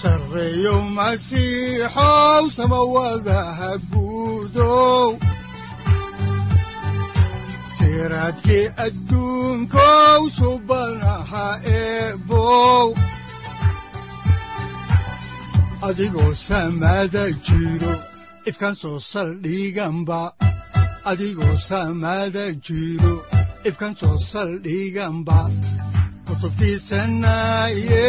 sareyow masiixow samawadaha guudow siraadkii adduunkow subanaha adigoo samaada jiro ifkaan soo saldhiganba kutubtiisanaye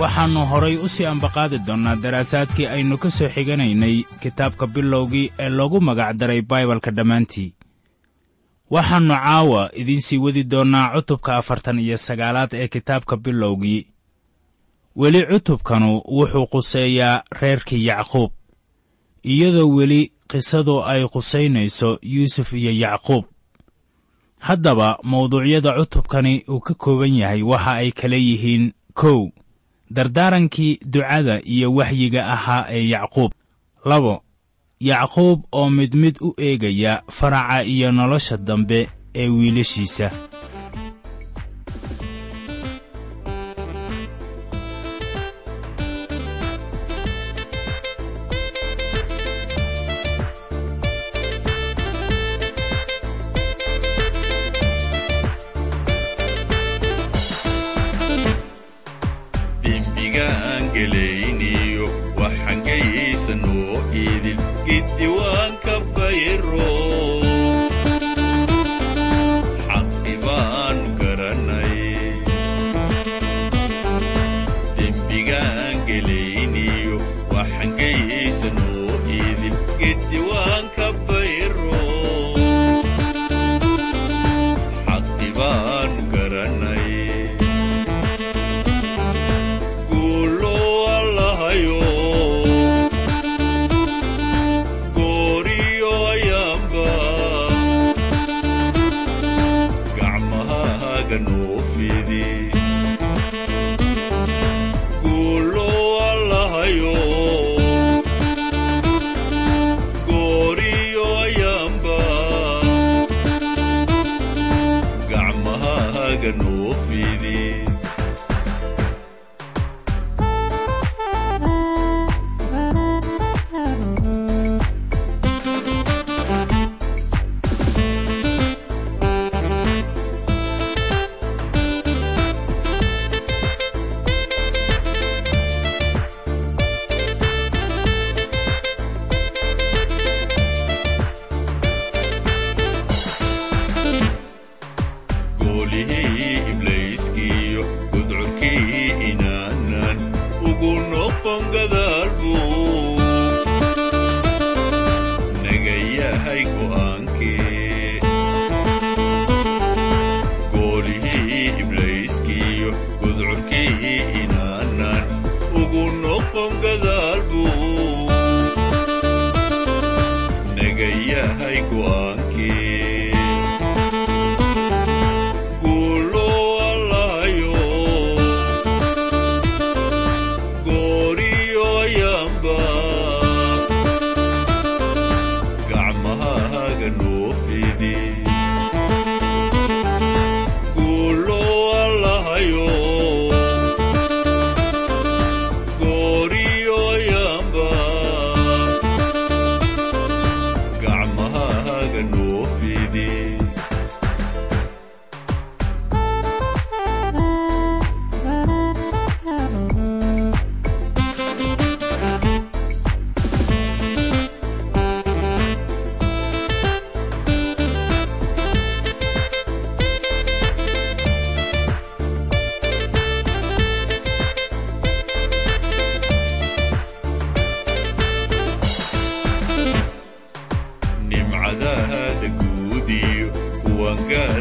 waxaannu horay u sii ambaqaadi doonnaa daraasaadkii aynu ka soo xiganaynay kitaabka bilowgii ee loogu magacdaray baibalka dhammaantii. Waxaannu caawa idiin sii wadi doonnaa cutubka afartan iyo sagaalaad ee kitaabka bilowgii weli cutubkanu wuxuu quseeyaa reerkii yacquub iyadoo weli qisadu ay qusaynayso yuusuf iyo yacquub haddaba mawduucyada cutubkani uu ka kooban yahay waxa ay kala yihiin kow dardaarankii ducada iyo waxyiga ahaa ee yacquub. Labo yacquub oo mid mid u eegaya faraca iyo nolosha dambe ee wiilashiisa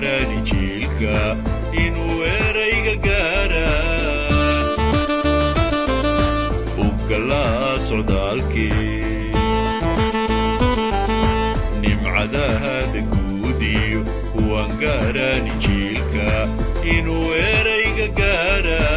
gaaraan injiilka inuu erayga gaaraan guudiyo kuwan gaaraan injiilka inuu erayga gaaraan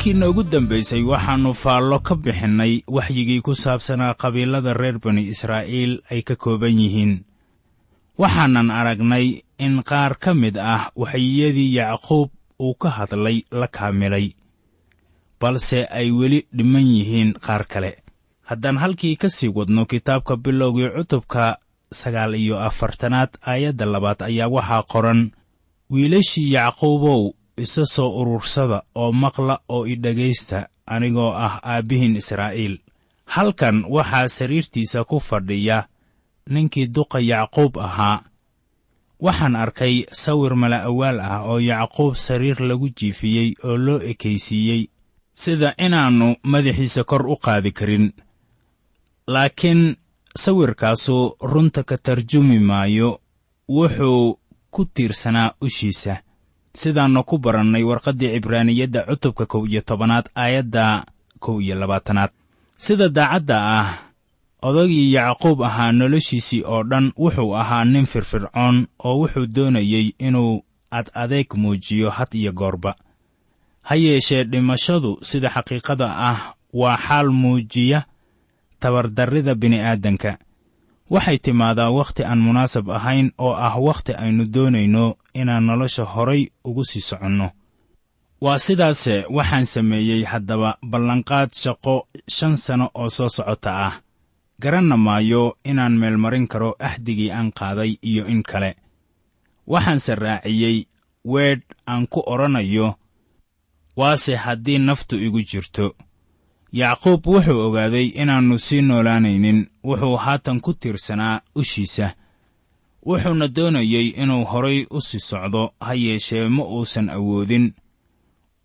markii noogu dambaysay waxaannu faallo ka bixinnay waxyigii ku saabsanaa qabiilada reer bani israa'iil ay ka kooban yihiin. Waxaanan aragnay in qaar ka mid ah waxyiyadii yacquub uu ka hadlay la kaamilay balse ay weli dhiman yihiin qaar kale. Haddaan halkii ka sii wadno kitaabka bilowgii cutubka sagaal iyo afartanaad aayadda labaad ayaa waxaa qoran wiilashii yacquubow isa soo urursada oo maqla oo i dhegaysta anigoo ah aabbihiin israa'iil. Halkan waxaa sariirtiisa ku fadhiya ninkii duqa yacquub ahaa. Waxaan arkay sawir mala'awaal ah oo yacquub sariir lagu jiifiyey oo loo ekaysiiyey sida inaannu madaxiisa kor u qaadi karin. Laakiin sawirkaasu runta ka tarjumi maayo wuxuu ku tiirsanaa ushiisa sidaannu ku barannay warqaddii cibraaniyadda cutubka kow iyo tobanaad aayadda kow iyo labaatanaad. Sida daacadda ah odagii yacquub ahaa noloshiisii oo dhan wuxuu ahaa nin firfircoon oo wuxuu doonayey inuu ad adeeg muujiyo had iyo goorba. Ha yeeshee dhimashadu sida xaqiiqada ah waa xaal muujiya tabardarrida bini'aadanka waxay timaadaa wakhti aan munaasab ahayn oo ah wakhti aynu doonayno inaan nolosha horay ugu sii soconno. Waa sidaase waxaan sameeyey haddaba ballanqaad shaqo shan sano oo soo socota ah. Garanna maayo inaan meelmarin karo axdigii aan qaaday iyo in kale. Waxaanse raaciyey weedh aan ku odhanayo waase haddii naftu igu jirto. Yacquub wuxuu ogaaday inaannu sii noolaanaynin wuxuu haatan ku tiirsanaa ushiisa wuxuuna doonayey inuu horay u sii socdo ha yeeshee ma uusan awoodin.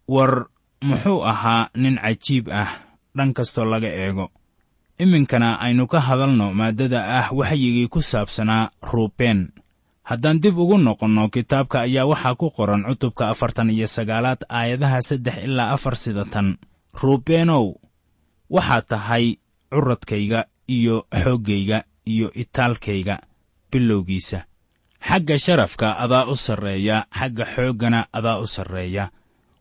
War muxuu ahaa nin cajiib ah dhan kastoo laga eego. Iminkana aynu ka hadalno maaddada ah waxyigii ku saabsanaa ruubeen haddaan dib ugu noqonno kitaabka ayaa waxaa ku qoran cutubka afartan iyo sagaalaad aayadaha saddex ilaa afar sida tan. Ruubeenow waxaad tahay curadkayga iyo xooggayga iyo itaalkayga bilowgiisa. Xagga sharafka adaa u sarreeya xagga xooggana adaa u sarreeya.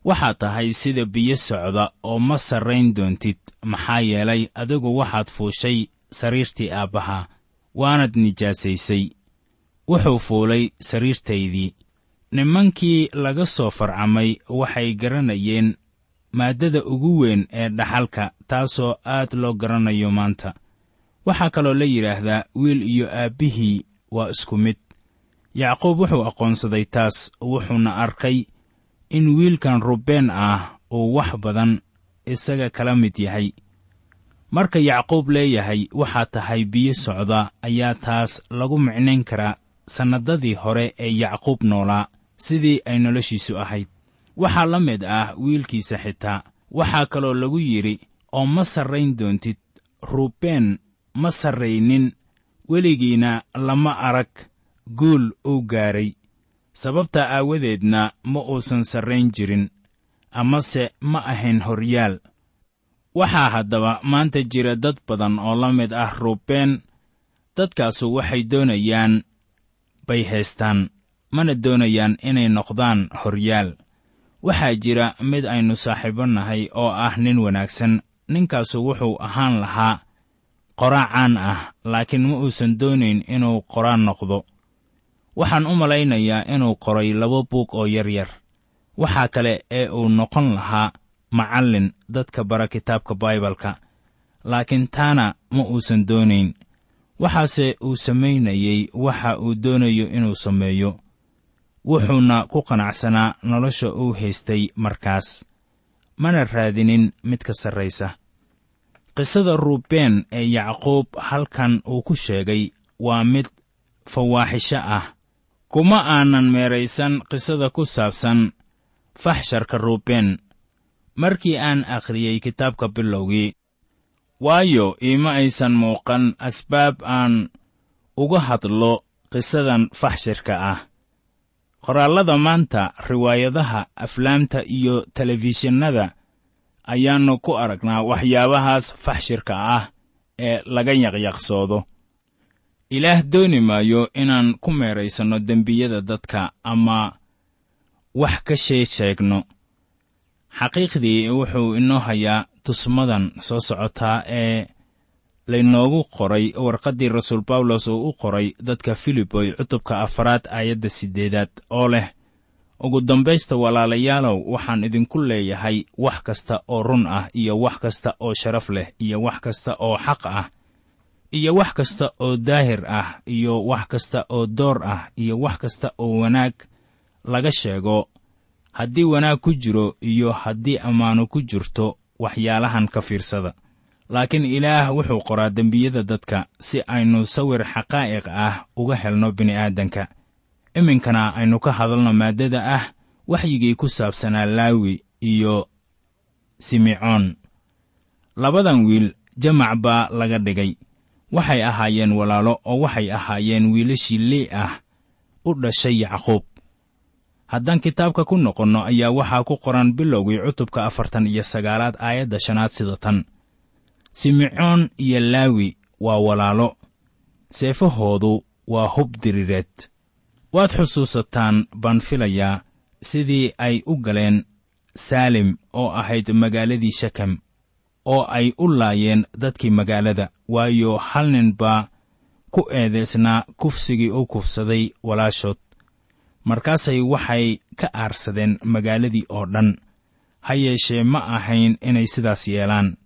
Waxaad tahay sida biyo socda oo ma sarrayn doontid maxaa yeelay adigu waxaad fuushay sariirtii aabbaha waanad nijaasaysay wuxuu fuulay sariirtaydii. Nimankii laga soo farcamay waxay garanayeen maaddada ugu weyn ee dhaxalka taasoo aad loo garanayo maanta. Waxaa kaloo la yidhaahdaa wiil iyo aabbihii waa isku mid. Yacquub wuxuu aqoonsaday taas wuxuuna arkay in wiilkan rubeen ah uu wax badan isaga kala mid yahay. Marka yacquub leeyahay waxaa tahay biyo socda ayaa taas lagu micnayn karaa sannadadii hore ee yacquub noolaa sidii ay noloshiisu ahayd. Waxaa la mid ah wiilkiisa xitaa waxaa kaloo lagu yidhi oo ma sarrayn doontid ruubeen ma sarraynin weligiina lama arag guul uu gaaray. Sababta aawadeedna ma uusan sarrayn jirin amase ma ahayn horyaal. Waxaa haddaba maanta jira dad badan oo la mid ah ruubeen. Dadkaasu waxay doonayaan bay haystaan mana doonayaan inay noqdaan horyaal. Waxaa jira mid aynu saaxiibo nahay oo ah nin wanaagsan. Ninkaasu wuxuu ahaan lahaa qoraa caan ah laakiin ma uusan doonayn inuu qoraan noqdo. Waxaan u malaynayaa inuu qoray laba buug oo yaryar waxaa kale ee uu noqon lahaa macallin dadka bara kitaabka baibalka laakiin taana ma uusan doonayn. Waxaase uu samaynayey waxa uu doonayo inuu sameeyo. Wuxuuna ku qanacsanaa nolosha uu haystay markaas. Mana raadinin mid ka sarraysa qisada ruubeen ee yacquub halkan uu ku sheegay waa mid fawaaxisho ah. Kuma aanan meeraysan qisada ku saabsan faxsharka ruubeen markii aan akhriyey kitaabka bilowgii waayo iima aysan muuqan asbaab aan uga hadlo qisadan faxshirka ah. Qoraallada maanta riwaayadaha aflaamta iyo telefishinnada ayaannu ku aragnaa waxyaabahaas faxshirka ah ee laga yaqyaqsoodo. Ilaah dooni maayo inaan ku meeraysanno dembiyada dadka ama wax ka shee sheegno. Xaqiiqdii wuxuu inoo hayaa tusmadan soo socotaa ee laynoogu qoray warqaddii rasuul bawlos uu u qoray dadka filiboy cutubka afaraad aayadda siddeedaad oo leh ugu dambaysta walaalayaalow waxaan idinku leeyahay wax kasta oo run ah iyo wax kasta oo sharaf leh iyo wax kasta oo xaq ah iyo wax kasta oo daahir ah iyo wax kasta oo door ah iyo wax kasta oo wanaag laga sheego. Haddii wanaag ku jiro iyo haddii ammaano ku jirto waxyaalahan ka fiirsada. Laakiin ilaah wuxuu qoraa dembiyada dadka si aynu sawir xaqaa'iq ah uga helno bini'aadanka iminkana aynu ka hadalno maaddada ah waxyigii ku saabsanaa laawi iyo simecoon labadan wiil jamac baa laga dhigay. Waxay ahaayeen walaalo oo waxay ahaayeen wiilashii lii ah u dhashay yacquub. Haddaan kitaabka ku noqonno ayaa waxaa ku qoran bilowgii cutubka afartan iyo sagaalaad aayadda shanaad sida tan. Simecoon iyo laawi waa walaalo. Seefahoodu waa hub diriireed waad xusuusataan baan filayaa sidii ay u galeen saalim oo ahayd magaaladii shekem oo ay u laayeen dadkii magaalada. Waayo hal nin baa ku eedaysnaa kufsigii u kufsaday walaashood. Markaasay waxay ka aarsadeen magaaladii oo dhan. Ha yeeshee ma ahayn inay sidaas yeelaan.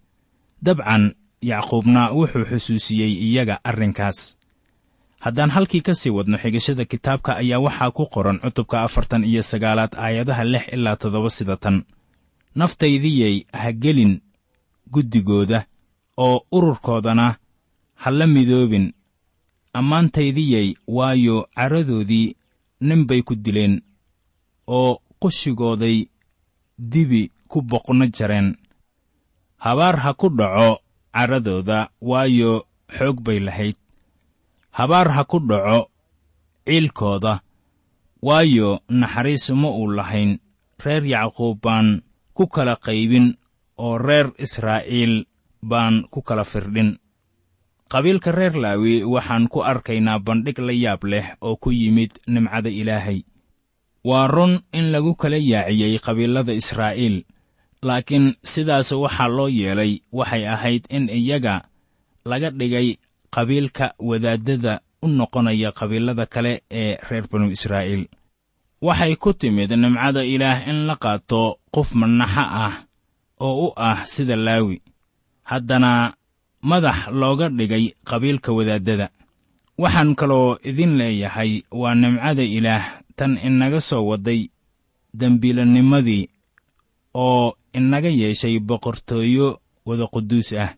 Dabcan yacquubna wuxuu xusuusiyey iyaga arrinkaas haddaan halkii ka sii wadno xigashada kitaabka ayaa waxaa ku qoran cutubka afartan iyo sagaalaad aayadaha lix ilaa toddoba sida tan. Naftaydiyay ha gelin guddigooda oo ururkoodana ha la midoobin. Ammaantaydiyay waayo caradoodii nin bay ku dileen oo qushigooday dibi ku boqno jareen. Habaar ha ku dhaco carradooda waayo xoog bay lahayd habaar ha ku dhaco ciilkooda waayo naxariis ma uu lahayn reer yacquub baan ku kala qaybin oo reer israa'iil baan ku kala firdhin. Qabiilka reer laawi waxaan ku arkaynaa bandhig la yaab leh oo ku yimid nimcada ilaahay. Waa run in lagu kala yaaciyey qabiilada israa'iil laakiin sidaas waxaa loo yeelay waxay ahayd in iyaga laga dhigay qabiilka wadaaddada u noqonaya qabiilada kale ee reer banu israa'iil. Waxay ku timid nimcada ilaah in la qaato qof manaxo ah oo u ah sida laawi. Haddana madax looga dhigay qabiilka wadaaddada waxaan kaloo idin leeyahay waa nimcada ilaah tan inaga soo wadday dembiilanimadii oo inaga yeeshay boqortooyo wada quduus ah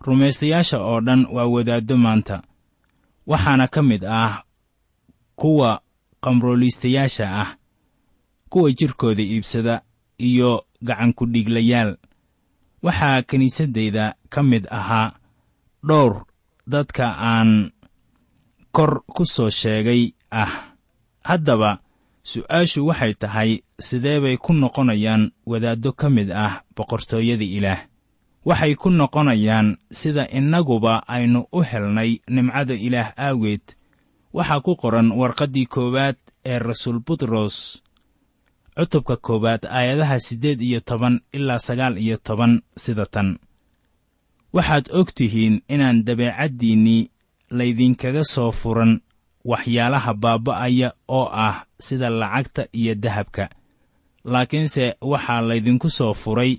rumaystayaasha oo dhan waa wadaaddo maanta. Waxaana ka mid ah kuwa qamrooliistayaasha ah kuwa jidhkooda iibsada iyo gacankudhiiglayaal. Waxaa kiniisaddayda ka mid ahaa dhowr dadka aan kor ku soo sheegay ah. Haddaba su'aashu waxay tahay sidee bay ku noqonayaan wadaaddo ka mid ah boqortooyada ilaah waxay ku noqonayaan sida innaguba aynu u helnay nimcada ilaah aageed waxaa ku qoran warqaddii koowaad ee rasuul butros cutubka koowaad aayadaha siddeed iyo toban ilaa sagaal iyo toban sida tan. Waxaad og tihiin inaan dabeecaddiinnii laydinkaga soo furan waxyaalaha baaba'aya oo ah sida lacagta iyo dahabka. Laakiinse waxaa laydinku soo furay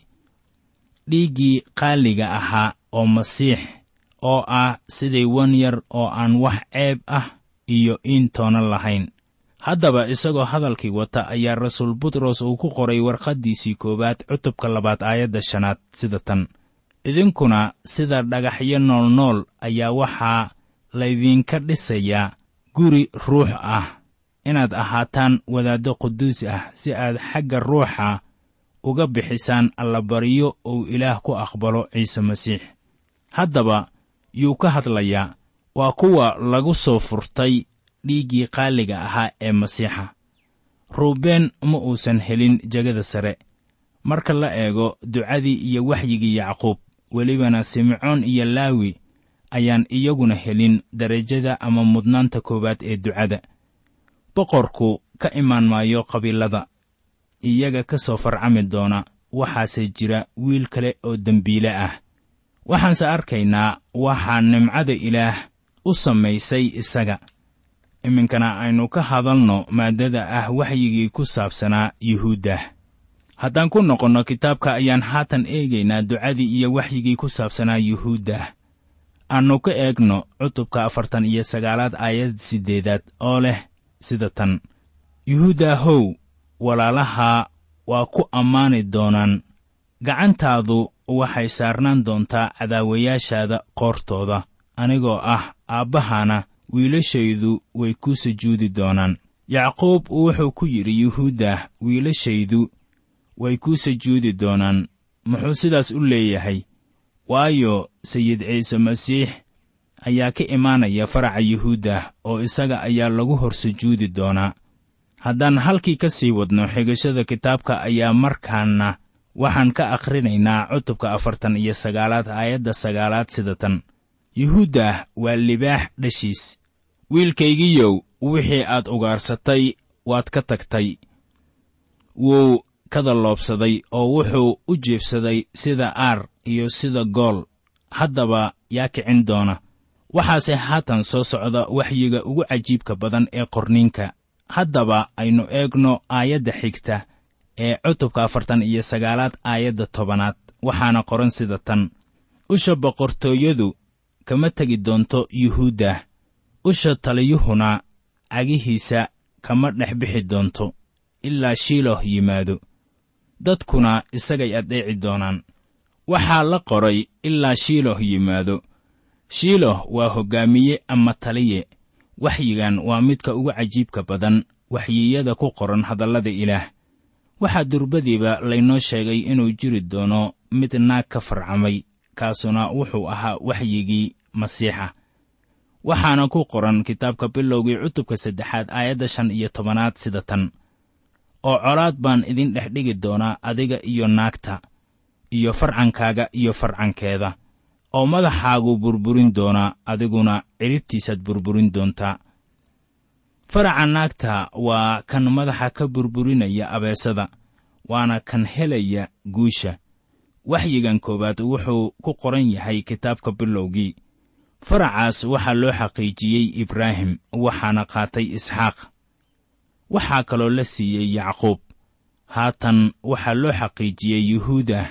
dhiiggii qaaliga ahaa oo masiix oo ah sidii wan yar oo aan wax ceeb ah iyo toonan lahayn. Haddaba isagoo hadalkii wata ayaa rasuul butros uu ku qoray warqaddiisii koowaad cutubka labaad aayadda shanaad sida tan. Idinkuna sida dhagaxyo noolnool ayaa waxaa laydinka dhisayaa guri ruux ah inaad ahaataan wadaaddo quduus ah si aad xagga ruuxa uga bixisaan allabaryo uu ilaah ku aqbalo ciise masiix. Haddaba yuu ka hadlayaa waa kuwa lagu soo furtay dhiiggii qaaliga ahaa ee masiixa. Ruubeen ma uusan helin jegada sare. Marka la eego ducadii iyo waxyigii yacquub welibana simcoon iyo laawi ayaan iyaguna helin derajada ama mudnaanta koowaad ee ducada. Boqorku ka imaan maayo qabiilada iyaga ka soo farcami doona waxaase jira wiil kale oo dembiile ah. Waxaanse arkaynaa waxaa nimcada ilaah u samaysay isaga. Iminkana aynu ka hadalno maaddada ah waxyigii ku saabsanaa yuhuuddah haddaan ku noqonno kitaabka ayaan haatan eegaynaa ducadii iyo waxyigii ku saabsanaa yuhuuddah aannu ka eegno cutubka afartan iyo sagaalaad aayad siddeedaad oo leh sida tan. Yuhuuddahow walaalahaa waa ku ammaani doonaan. Gacantaadu waxay saarnaan doontaa cadaawayaashaada qoortooda anigoo ah aabbahana wiilashaydu way kuu sujuudi doonaan. Yacquub wuxuu ku yidhi yuhuuddah wiilashaydu way kuu sujuudi doonaan. Muxuu sidaas u leeyahay? Waayo sayid ciise masiix ayaa ka imaanaya faraca yuhuuddah oo isaga ayaa lagu hor sujuudi doonaa haddaan halkii ka sii wadno xigashada kitaabka ayaa markaana waxaan ka akhrinaynaa cutubka afartan iyo sagaalaad aayadda sagaalaad sida tan. Yuhuuddah waa libaax dhashiis. Wiilkaygiyow wixii aad ugaarsatay waad ka tagtay. Wuu kadaloobsaday oo wuxuu u jiibsaday sida aar iyo sida gool. Haddaba yaa kicin doona. Waxaase haatan soo socda waxyiga ugu cajiibka badan ee qorniinka haddaba aynu eegno aayadda xigta ee cutubka afartan iyo sagaalaad aayadda tobanaad waxaana qoran sida tan. Usha boqortooyadu kama tegi doonto yuhuuddah usha taliyuhuna cagihiisa kama dhex bixi doonto ilaa shiiloh yimaado. Dadkuna isagay addeeci doonaan. Waxaa la qoray ilaa shiiloh yimaado. Shiiloh waa hoggaamiye ama taliye waxyigan waa midka ugu cajiibka badan waxyiyada ku qoran hadallada ilaah. Waxaa durbadiiba laynoo sheegay inuu jiri doono mid naag ka farcamay kaasuna wuxuu ahaa waxyigii masiixa. Waxaana ku qoran kitaabka bilowgii cutubka saddexaad aayadda shan iyo tobanaad sida tan. Oo colaad baan idin dhex dhigi doonaa adiga iyo naagta iyo farcankaaga iyo farcankeeda oo madaxaagu burburin doonaa adiguna ciribtiisaad burburin doontaa faraca naagta waa kan madaxa ka burburinaya abeesada waana kan helaya guusha. Waxyigan koowaad wuxuu ku qoran yahay kitaabka bilowgii. Faracaas waxaa loo xaqiijiyey ibraahim waxaana qaatay isxaaq. Waxaa kaloo la siiyey yacquub. Haatan waxaa loo xaqiijiyey yuhuudah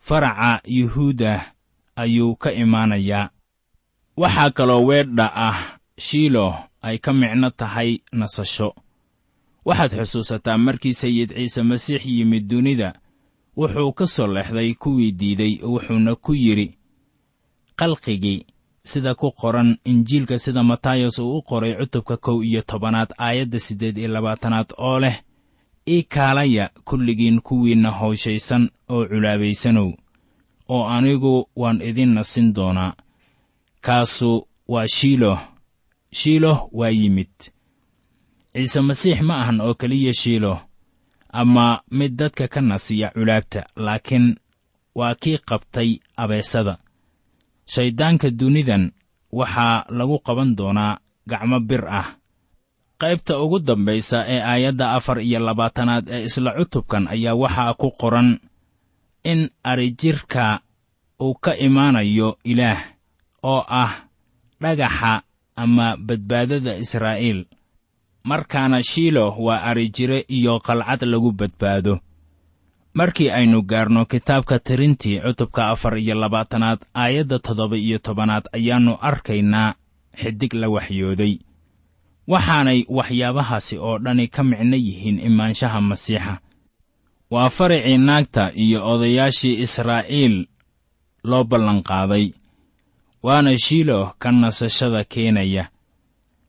faraca yuhuudah ayuu ka imaanayaa. Waxaa kaloo weedha ah shiiloh ay ka micno tahay nasasho. Waxaad xusuusataa markii sayid ciise masiix yimid dunida wuxuu ka soo leexday kuwii diiday wuxuuna ku yidhi qalqigii sida ku qoran injiilka sida matayos uu u qoray cutubka kow iyo tobanaad aayadda siddeed iyo labaatanaad oo leh ii kaalaya kulligiin kuwiinna howshaysan oo culaabaysanow oo anigu waan idin nasin doonaa. Kaasu waa shiiloh shiiloh waa yimid. Ciise masiix ma ahan oo keliya shiiloh ama mid dadka ka nasiya culaabta laakiin waa kii qabtay abeesada. Shayddaanka dunidan waxaa lagu qaban doonaa gacmo bir ah. Qaybta ugu dambaysa ee aayadda afar iyo labaatanaad ee isla cutubkan ayaa waxaa ku qoran in arijirka uu ka imaanayo ilaah oo ah dhagaxa ama badbaadada israa'iil. Markaana shiiloh waa arijire iyo qalcad lagu badbaado. Markii aynu gaarno kitaabka tirintii cutubka afar iyo labaatanaad aayadda toddoba iyo tobanaad ayaannu arkaynaa xidig la waxyooday. Waxaanay waxyaabahaasi oo dhani ka micno yihiin imaanshaha masiixa waa faricii naagta iyo odayaashii israa'iil loo ballanqaaday waana shiiloh ka nasashada keenaya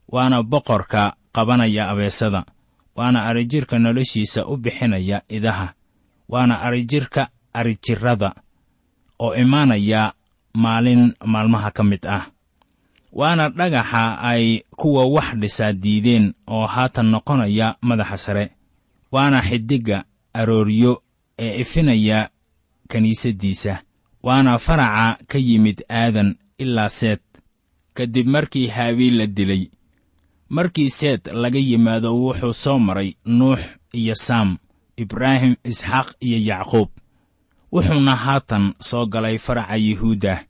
waana boqorka qabanaya abeesada waana arijirka noloshiisa u bixinaya idaha waana arijirka arijirrada oo imaanaya maalin maalmaha ka mid ah waana dhagaxa ay kuwa wax dhisaa diideen oo haatan noqonaya madaxa sare waana xidigga arooryo ee ifinaya kiniisaddiisa waana faraca ka yimid aadan ilaa seed. Kadib markii haabiil la dilay markii seed laga yimaado wuxuu soo maray nuux iyo saam ibraahim isxaaq iyo yacquub wuxuuna haatan soo galay faraca yuhuudda.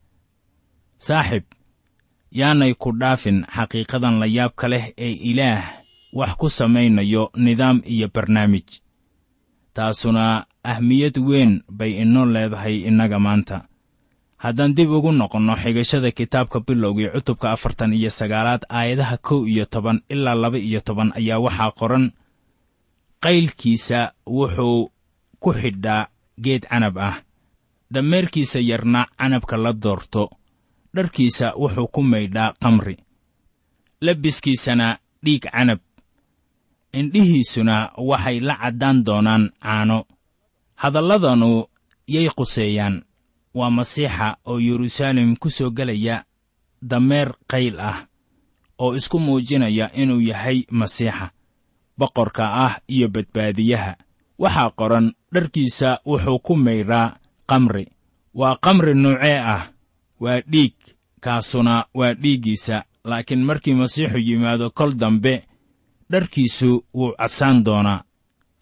Saaxib yaanay ku dhaafin xaqiiqadan layaabka leh ee ilaah wax ku samaynayo nidaam iyo barnaamij taasuna ahmiyad weyn bay inoo leedahay innaga maanta. Haddaan dib ugu noqonno xigashada kitaabka bilowgii cutubka afartan iyo sagaalaad aayadaha kow iyo toban ilaa laba iyo toban ayaa waxaa qoran qaylkiisa wuxuu ku xidhaa geed canab ah. Dameerkiisa yarna canabka la doorto. Dharkiisa wuxuu ku maydhaa kamri labiskiisana dhiig canab indhihiisuna waxay la caddaan doonaan caano. Hadalladanu yay quseeyaan. Waa masiixa oo yeruusaalem ku soo gelaya dameer qayl ah oo isku muujinaya inuu yahay masiixa boqorka ah iyo badbaadiyaha. Waxaa qoran dharkiisa wuxuu ku maydhaa kamri waa kamri nuucee ah waa dhiig kaasuna waa dhiiggiisa. Laakiin markii masiixu yimaado kol dambe dharkiisu wuu cadsaan doonaa.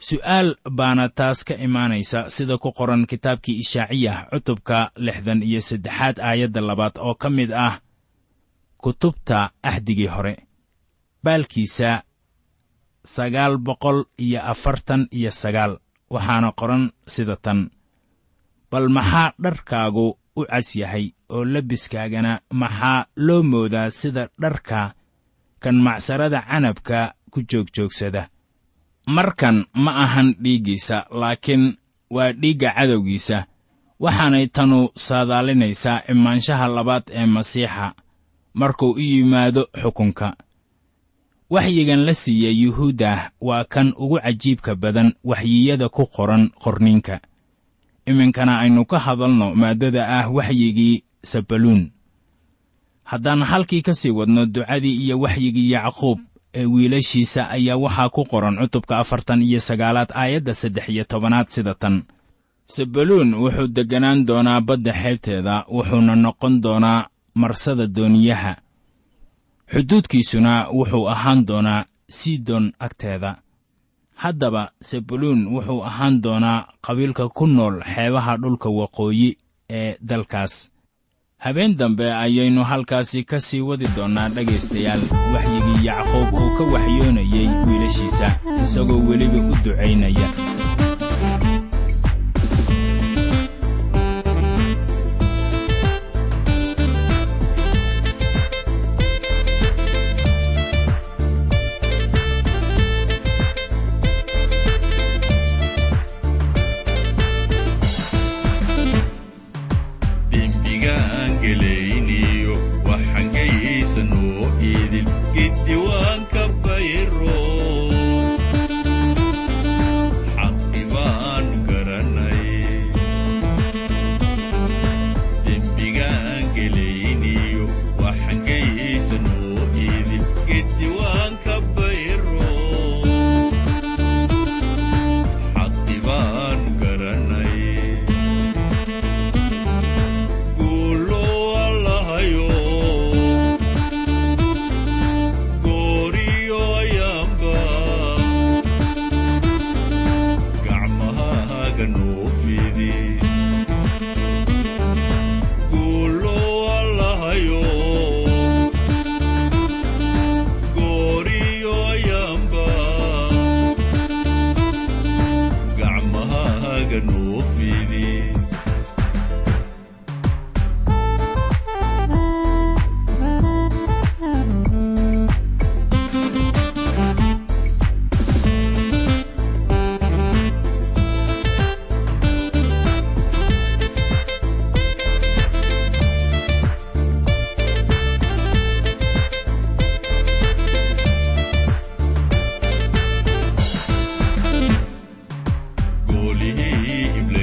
Su'aal baana taas ka imaanaysa sida ku qoran kitaabkii ishaaciyah cutubka lixdan iyo saddexaad aayadda labaad oo ka mid ah kutubta axdigii hore baalkiisa sagaal boqol iyo afartan iyo sagaal waxaana qoran sida tan. Bal maxaa dharkaagu u cas yahay oo labiskaagana maxaa loo moodaa sida dharka kan macsarada canabka ku joogjoogsada markan ma ahan dhiiggiisa laakiin waa dhiigga cadowgiisa. Waxaanay tanu saadaalinaysaa imaanshaha labaad ee masiixa markuu u yimaado xukunka. Waxyigan la siiyey yuhuudda waa kan ugu cajiibka badan waxyiyada ku qoran qorninka iminkana aynu ka hadalno maaddada ah waxyigii sabaluun haddaan halkii ka sii wadno ducadii iyo waxyigii yacquub ee wiilashiisa ayaa waxaa ku qoran cutubka afartan iyo sagaalaad aayadda saddex iyo tobanaad sida tan. Sabaluun wuxuu degganaan doonaa badda xeebteeda wuxuuna noqon doonaa marsada dooniyaha. Xuduudkiisuna wuxuu ahaan doonaa sidon agteeda. Haddaba sebuluun wuxuu ahaan doonaa qabiilka ku nool xeebaha dhulka waqooyi ee dalkaas habeen dambe ayaynu halkaasi ka sii wadi doonnaa dhegaystayaal waxyigii yacquub uu ka waxyoonayey wiilashiisa isagoo weliba u ducaynaya goolihii iblayskiyo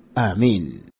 aamiin